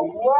الله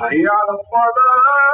حي على الصلاة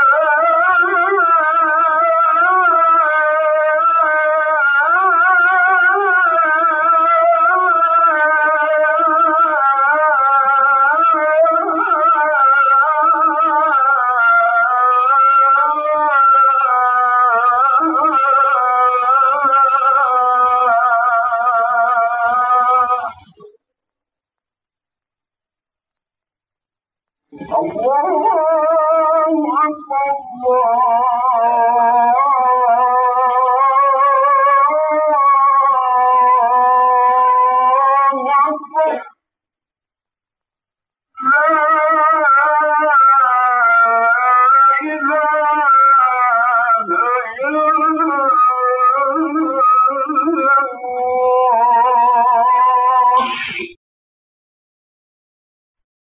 الله أكبر. الله